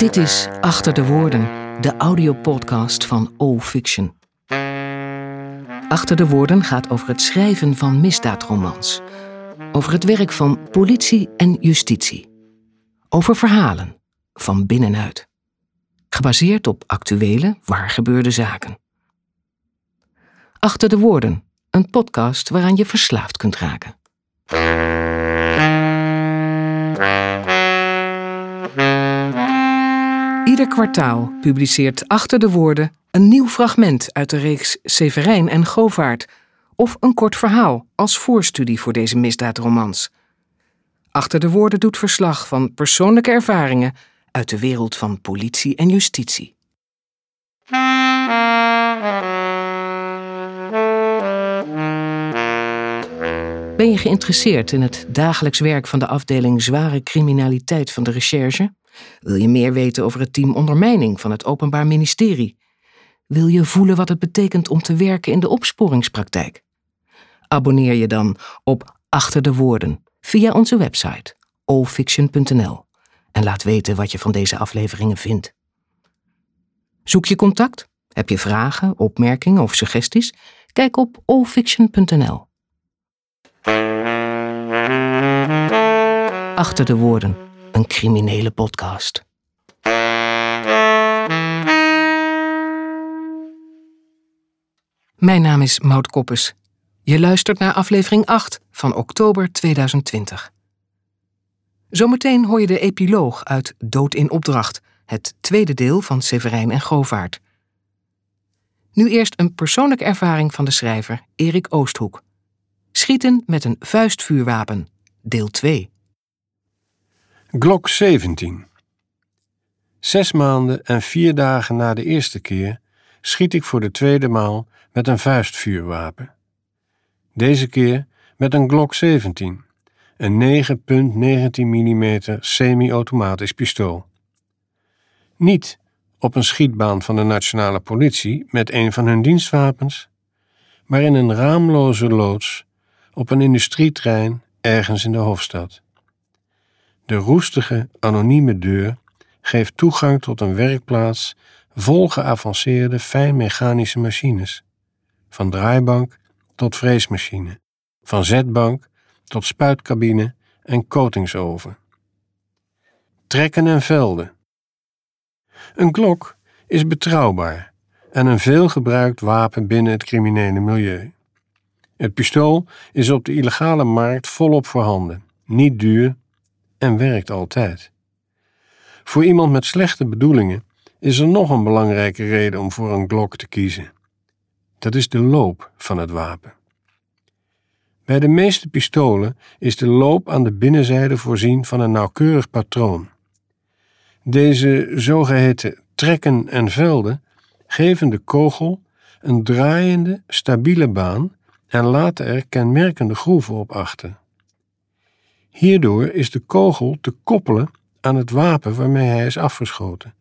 Dit is Achter de Woorden, de audiopodcast van O Fiction. Achter de Woorden gaat over het schrijven van misdaadromans. Over het werk van politie en justitie. Over verhalen, van binnenuit. Gebaseerd op actuele, waargebeurde zaken. Achter de Woorden, een podcast waaraan je verslaafd kunt raken. Ieder kwartaal publiceert Achter de Woorden een nieuw fragment uit de reeks Severijn en Govaert of een kort verhaal als voorstudie voor deze misdaadromans. Achter de Woorden doet verslag van persoonlijke ervaringen uit de wereld van politie en justitie. Ben je geïnteresseerd in het dagelijks werk van de afdeling zware criminaliteit van de recherche? Wil je meer weten over het team ondermijning van het Openbaar Ministerie? Wil je voelen wat het betekent om te werken in de opsporingspraktijk? Abonneer je dan op Achter de Woorden via onze website allfiction.nl en laat weten wat je van deze afleveringen vindt. Zoek je contact? Heb je vragen, opmerkingen of suggesties? Kijk op allfiction.nl. Achter de Woorden, een criminele podcast. Mijn naam is Maud Koppes. Je luistert naar aflevering 8 van oktober 2020. Zometeen hoor je de epiloog uit Dood in Opdracht, het tweede deel van Severijn en Govaert. Nu eerst een persoonlijke ervaring van de schrijver Erik Oosthoek. Schieten met een vuistvuurwapen, deel 2. Glock 17. Zes maanden en vier dagen na de eerste keer schiet ik voor de tweede maal met een vuistvuurwapen. Deze keer met een Glock 17, een 9.19 mm semi-automatisch pistool. Niet op een schietbaan van de nationale politie met een van hun dienstwapens, maar in een raamloze loods op een industrietrein ergens in de hoofdstad. De roestige, anonieme deur geeft toegang tot een werkplaats vol geavanceerde fijnmechanische machines, van draaibank tot freesmachine, van zetbank tot spuitcabine en coatingsoven. Trekken en velden. Een klok is betrouwbaar en een veelgebruikt wapen binnen het criminele milieu. Het pistool is op de illegale markt volop voorhanden, niet duur en werkt altijd. Voor iemand met slechte bedoelingen is er nog een belangrijke reden om voor een Glock te kiezen. Dat is de loop van het wapen. Bij de meeste pistolen is de loop aan de binnenzijde voorzien van een nauwkeurig patroon. Deze zogeheten trekken en velden geven de kogel een draaiende, stabiele baan en laten er kenmerkende groeven op achter. Hierdoor is de kogel te koppelen aan het wapen waarmee hij is afgeschoten.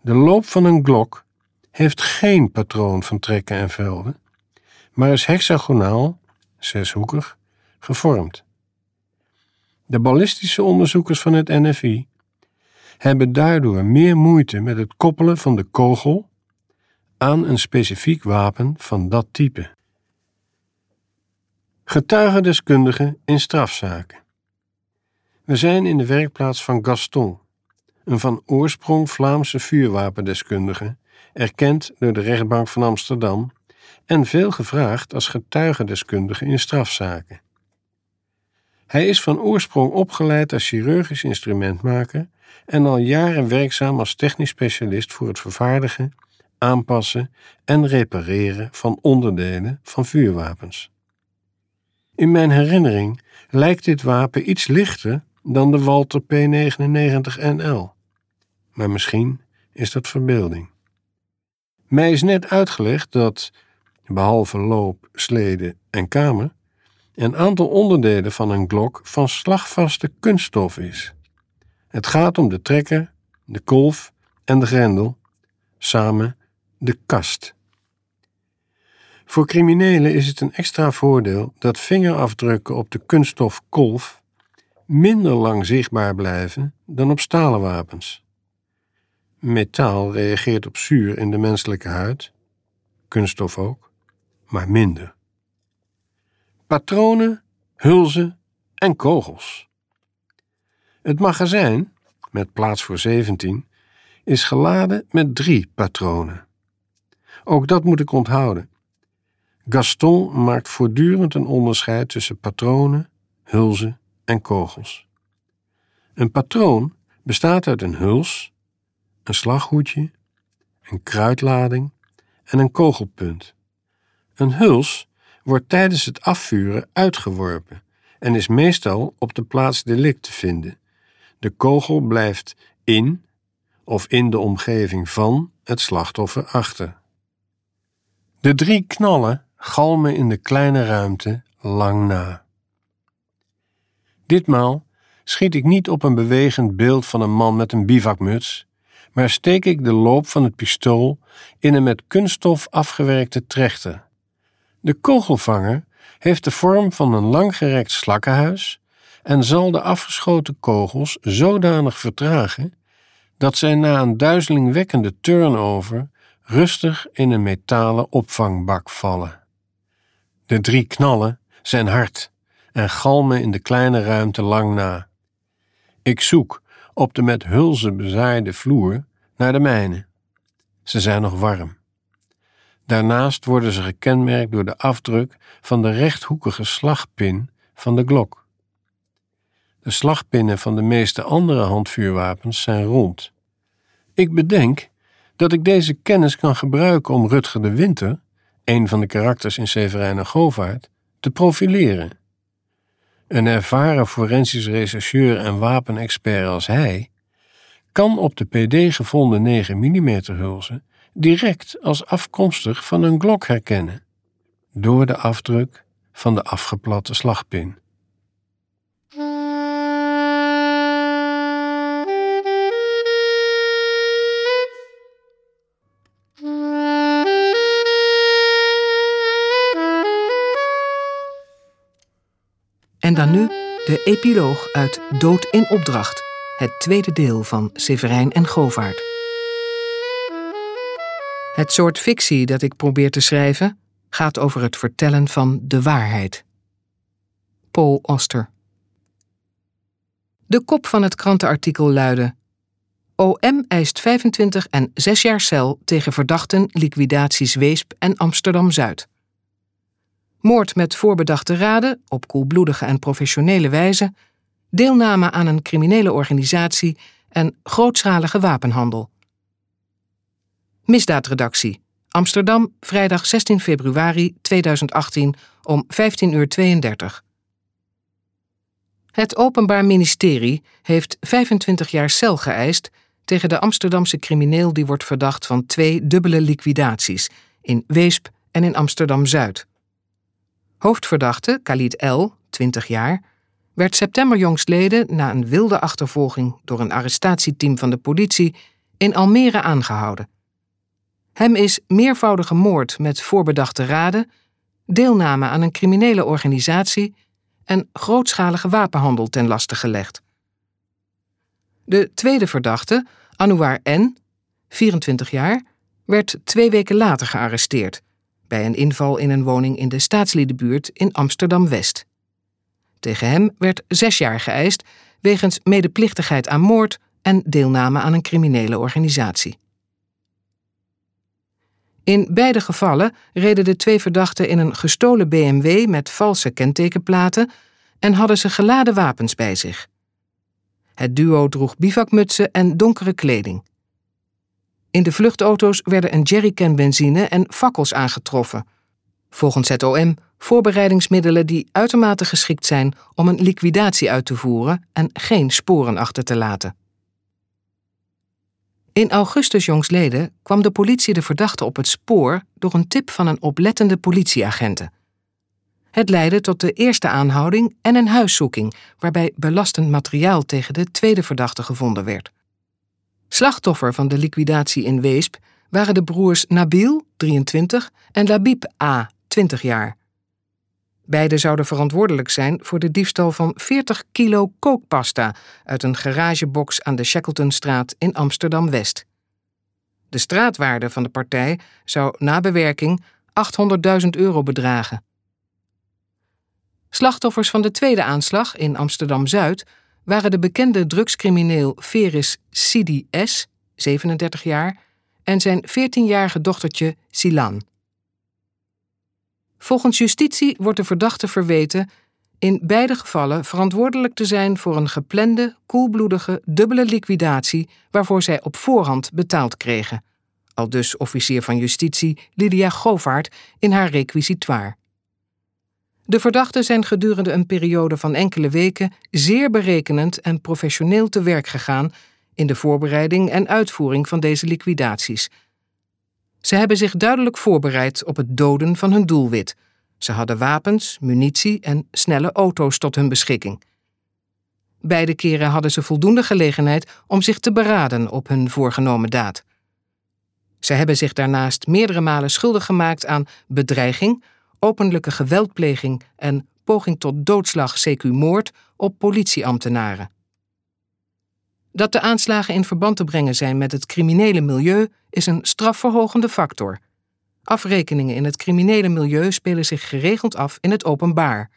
De loop van een Glock heeft geen patroon van trekken en velden, maar is hexagonaal, zeshoekig, gevormd. De ballistische onderzoekers van het NFI hebben daardoor meer moeite met het koppelen van de kogel aan een specifiek wapen van dat type. Getuigendeskundige in strafzaken. We zijn in de werkplaats van Gaston, een van oorsprong Vlaamse vuurwapendeskundige, erkend door de rechtbank van Amsterdam en veel gevraagd als getuigendeskundige in strafzaken. Hij is van oorsprong opgeleid als chirurgisch instrumentmaker en al jaren werkzaam als technisch specialist voor het vervaardigen, aanpassen en repareren van onderdelen van vuurwapens. In mijn herinnering lijkt dit wapen iets lichter dan de Walter P99NL. Maar misschien is dat verbeelding. Mij is net uitgelegd dat, behalve loop, slede en kamer, een aantal onderdelen van een Glock van slagvaste kunststof is. Het gaat om de trekker, de kolf en de grendel, samen de kast. Voor criminelen is het een extra voordeel dat vingerafdrukken op de kunststof kolf minder lang zichtbaar blijven dan op stalen wapens. Metaal reageert op zuur in de menselijke huid, kunststof ook, maar minder. Patronen, hulzen en kogels. Het magazijn, met plaats voor 17, is geladen met drie patronen. Ook dat moet ik onthouden. Gaston maakt voortdurend een onderscheid tussen patronen, hulzen en kogels. Een patroon bestaat uit een huls, een slaghoedje, een kruidlading en een kogelpunt. Een huls wordt tijdens het afvuren uitgeworpen en is meestal op de plaats delict te vinden. De kogel blijft in of in de omgeving van het slachtoffer achter. De drie knallen galmen in de kleine ruimte lang na. Ditmaal schiet ik niet op een bewegend beeld van een man met een bivakmuts, maar steek ik de loop van het pistool in een met kunststof afgewerkte trechter. De kogelvanger heeft de vorm van een langgerekt slakkenhuis en zal de afgeschoten kogels zodanig vertragen dat zij na een duizelingwekkende turnover rustig in een metalen opvangbak vallen. De drie knallen zijn hard en galmen in de kleine ruimte lang na. Ik zoek op de met hulzen bezaaide vloer naar de mijne. Ze zijn nog warm. Daarnaast worden ze gekenmerkt door de afdruk van de rechthoekige slagpin van de glok. De slagpinnen van de meeste andere handvuurwapens zijn rond. Ik bedenk dat ik deze kennis kan gebruiken om Rutger de Winter, een van de karakters in Severijn en Govaert, te profileren. Een ervaren forensisch rechercheur en wapenexpert als hij kan op de PD gevonden 9 mm hulzen direct als afkomstig van een glok herkennen, door de afdruk van de afgeplatte slagpin. En dan nu de epiloog uit Dood in opdracht, het tweede deel van Severijn en Govaert. Het soort fictie dat ik probeer te schrijven gaat over het vertellen van de waarheid. Paul Oster. De kop van het krantenartikel luidde: OM eist 25 en 6 jaar cel tegen verdachten liquidaties Weesp en Amsterdam Zuid. Moord met voorbedachte raden, op koelbloedige en professionele wijze, deelname aan een criminele organisatie en grootschalige wapenhandel. Misdaadredactie. Amsterdam, vrijdag 16 februari 2018 om 15.32 uur. Het Openbaar Ministerie heeft 25 jaar cel geëist tegen de Amsterdamse crimineel die wordt verdacht van twee dubbele liquidaties in Weesp en in Amsterdam Zuid. Hoofdverdachte, Khalid L., 20 jaar, werd september jongstleden na een wilde achtervolging door een arrestatieteam van de politie in Almere aangehouden. Hem is meervoudige moord met voorbedachte raden, deelname aan een criminele organisatie en grootschalige wapenhandel ten laste gelegd. De tweede verdachte, Anouar N., 24 jaar, werd twee weken later gearresteerd bij een inval in een woning in de staatsliedenbuurt in Amsterdam-West. Tegen hem werd zes jaar geëist wegens medeplichtigheid aan moord en deelname aan een criminele organisatie. In beide gevallen reden de twee verdachten in een gestolen BMW met valse kentekenplaten en hadden ze geladen wapens bij zich. Het duo droeg bivakmutsen en donkere kleding. In de vluchtauto's werden een jerrycan benzine en fakkels aangetroffen. Volgens het OM voorbereidingsmiddelen die uitermate geschikt zijn om een liquidatie uit te voeren en geen sporen achter te laten. In augustus jongsleden kwam de politie de verdachte op het spoor door een tip van een oplettende politieagenten. Het leidde tot de eerste aanhouding en een huiszoeking, waarbij belastend materiaal tegen de tweede verdachte gevonden werd. Slachtoffer van de liquidatie in Weesp waren de broers Nabil, 23, en Labib A, 20 jaar. Beiden zouden verantwoordelijk zijn voor de diefstal van 40 kilo kookpasta uit een garagebox aan de Shackletonstraat in Amsterdam West. De straatwaarde van de partij zou na bewerking 800.000 euro bedragen. Slachtoffers van de tweede aanslag in Amsterdam Zuid waren de bekende drugscrimineel Veris Sidi S., 37 jaar, en zijn 14-jarige dochtertje Silan. Volgens justitie wordt de verdachte verweten in beide gevallen verantwoordelijk te zijn voor een geplande, koelbloedige, dubbele liquidatie waarvoor zij op voorhand betaald kregen. Al dus officier van justitie Lydia Govaert in haar requisitoire. De verdachten zijn gedurende een periode van enkele weken zeer berekenend en professioneel te werk gegaan in de voorbereiding en uitvoering van deze liquidaties. Ze hebben zich duidelijk voorbereid op het doden van hun doelwit. Ze hadden wapens, munitie en snelle auto's tot hun beschikking. Beide keren hadden ze voldoende gelegenheid om zich te beraden op hun voorgenomen daad. Ze hebben zich daarnaast meerdere malen schuldig gemaakt aan bedreiging, openlijke geweldpleging en poging tot doodslag CQ moord op politieambtenaren. Dat de aanslagen in verband te brengen zijn met het criminele milieu is een strafverhogende factor. Afrekeningen in het criminele milieu spelen zich geregeld af in het openbaar.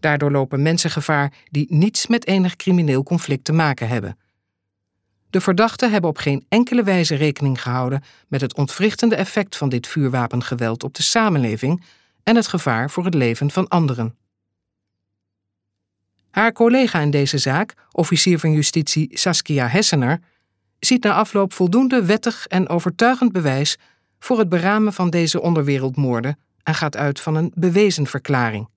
Daardoor lopen mensen gevaar die niets met enig crimineel conflict te maken hebben. De verdachten hebben op geen enkele wijze rekening gehouden met het ontwrichtende effect van dit vuurwapengeweld op de samenleving en het gevaar voor het leven van anderen. Haar collega in deze zaak, officier van justitie Saskia Hessener, ziet na afloop voldoende wettig en overtuigend bewijs voor het beramen van deze onderwereldmoorden en gaat uit van een bewezen verklaring.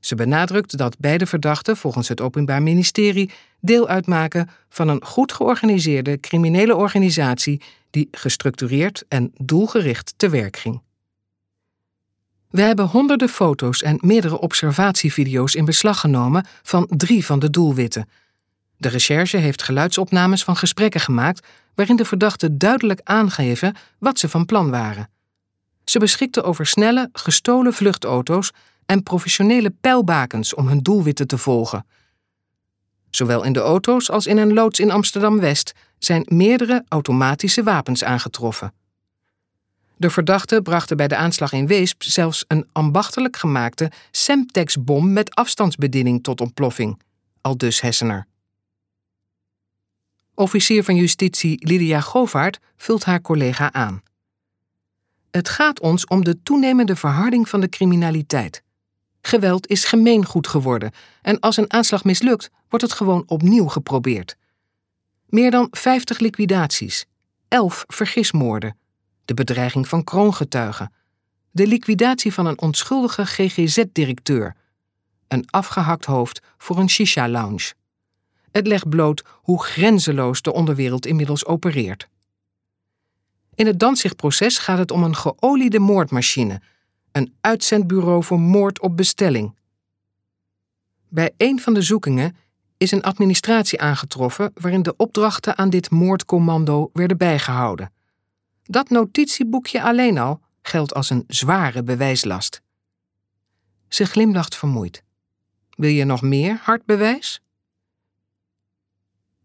Ze benadrukt dat beide verdachten volgens het Openbaar Ministerie deel uitmaken van een goed georganiseerde criminele organisatie die gestructureerd en doelgericht te werk ging. We hebben honderden foto's en meerdere observatievideo's in beslag genomen van drie van de doelwitten. De recherche heeft geluidsopnames van gesprekken gemaakt waarin de verdachten duidelijk aangeven wat ze van plan waren. Ze beschikten over snelle, gestolen vluchtauto's en professionele pijlbakens om hun doelwitten te volgen. Zowel in de auto's als in een loods in Amsterdam West zijn meerdere automatische wapens aangetroffen. De verdachten brachten bij de aanslag in Weesp zelfs een ambachtelijk gemaakte Semtex-bom met afstandsbediening tot ontploffing, al dus Hessener. Officier van Justitie Lydia Govaert vult haar collega aan. Het gaat ons om de toenemende verharding van de criminaliteit. Geweld is gemeengoed geworden en als een aanslag mislukt, wordt het gewoon opnieuw geprobeerd. Meer dan 50 liquidaties, 11 vergismoorden, de bedreiging van kroongetuigen, de liquidatie van een onschuldige GGZ-directeur, een afgehakt hoofd voor een shisha-lounge. Het legt bloot hoe grenzeloos de onderwereld inmiddels opereert. In het Danzigproces gaat het om een geoliede moordmachine, een uitzendbureau voor moord op bestelling. Bij een van de zoekingen is een administratie aangetroffen waarin de opdrachten aan dit moordcommando werden bijgehouden. Dat notitieboekje alleen al geldt als een zware bewijslast. Ze glimlacht vermoeid. Wil je nog meer hard bewijs?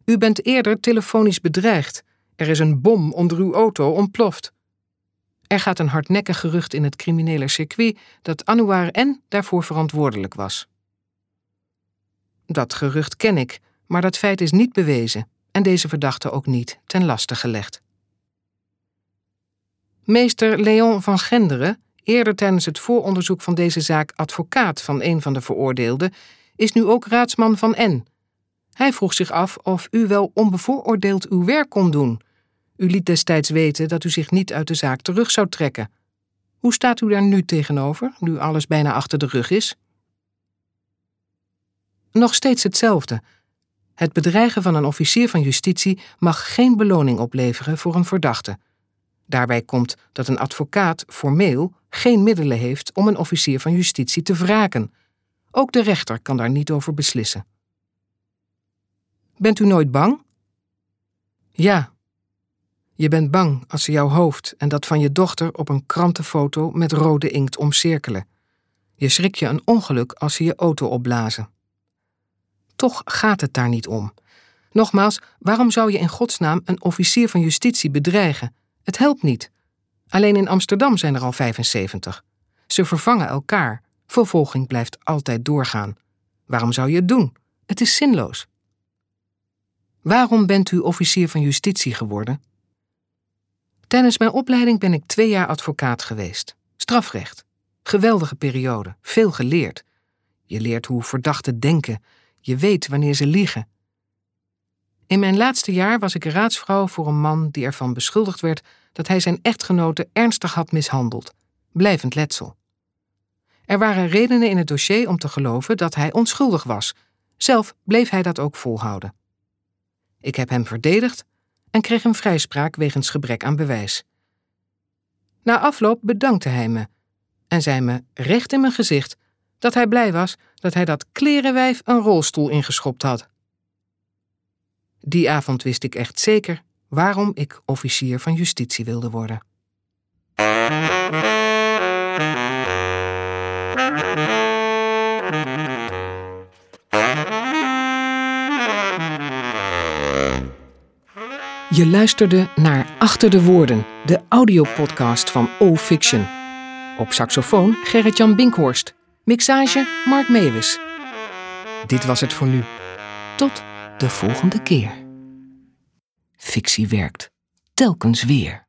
U bent eerder telefonisch bedreigd. Er is een bom onder uw auto ontploft. Er gaat een hardnekkig gerucht in het criminele circuit dat Anouar N. daarvoor verantwoordelijk was. Dat gerucht ken ik, maar dat feit is niet bewezen en deze verdachte ook niet ten laste gelegd. Meester Leon van Genderen, eerder tijdens het vooronderzoek van deze zaak advocaat van een van de veroordeelden, is nu ook raadsman van N. Hij vroeg zich af of u wel onbevooroordeeld uw werk kon doen. U liet destijds weten dat u zich niet uit de zaak terug zou trekken. Hoe staat u daar nu tegenover, nu alles bijna achter de rug is? Nog steeds hetzelfde. Het bedreigen van een officier van justitie mag geen beloning opleveren voor een verdachte. Daarbij komt dat een advocaat formeel geen middelen heeft om een officier van justitie te wraken. Ook de rechter kan daar niet over beslissen. Bent u nooit bang? Ja. Je bent bang als ze jouw hoofd en dat van je dochter op een krantenfoto met rode inkt omcirkelen. Je schrik je een ongeluk als ze je auto opblazen. Toch gaat het daar niet om. Nogmaals, waarom zou je in godsnaam een officier van justitie bedreigen? Het helpt niet. Alleen in Amsterdam zijn er al 75. Ze vervangen elkaar. Vervolging blijft altijd doorgaan. Waarom zou je het doen? Het is zinloos. Waarom bent u officier van justitie geworden? Tijdens mijn opleiding ben ik twee jaar advocaat geweest. Strafrecht. Geweldige periode. Veel geleerd. Je leert hoe verdachten denken. Je weet wanneer ze liegen. In mijn laatste jaar was ik raadsvrouw voor een man die ervan beschuldigd werd dat hij zijn echtgenote ernstig had mishandeld. Blijvend letsel. Er waren redenen in het dossier om te geloven dat hij onschuldig was. Zelf bleef hij dat ook volhouden. Ik heb hem verdedigd en kreeg een vrijspraak wegens gebrek aan bewijs. Na afloop bedankte hij me en zei me recht in mijn gezicht dat hij blij was dat hij dat klerenwijf een rolstoel ingeschopt had. Die avond wist ik echt zeker waarom ik officier van justitie wilde worden. Je luisterde naar Achter de Woorden, de audiopodcast van O-Fiction. Op saxofoon Gerrit-Jan Binkhorst. Mixage Mark Meewis. Dit was het voor nu. Tot de volgende keer. Fictie werkt. Telkens weer.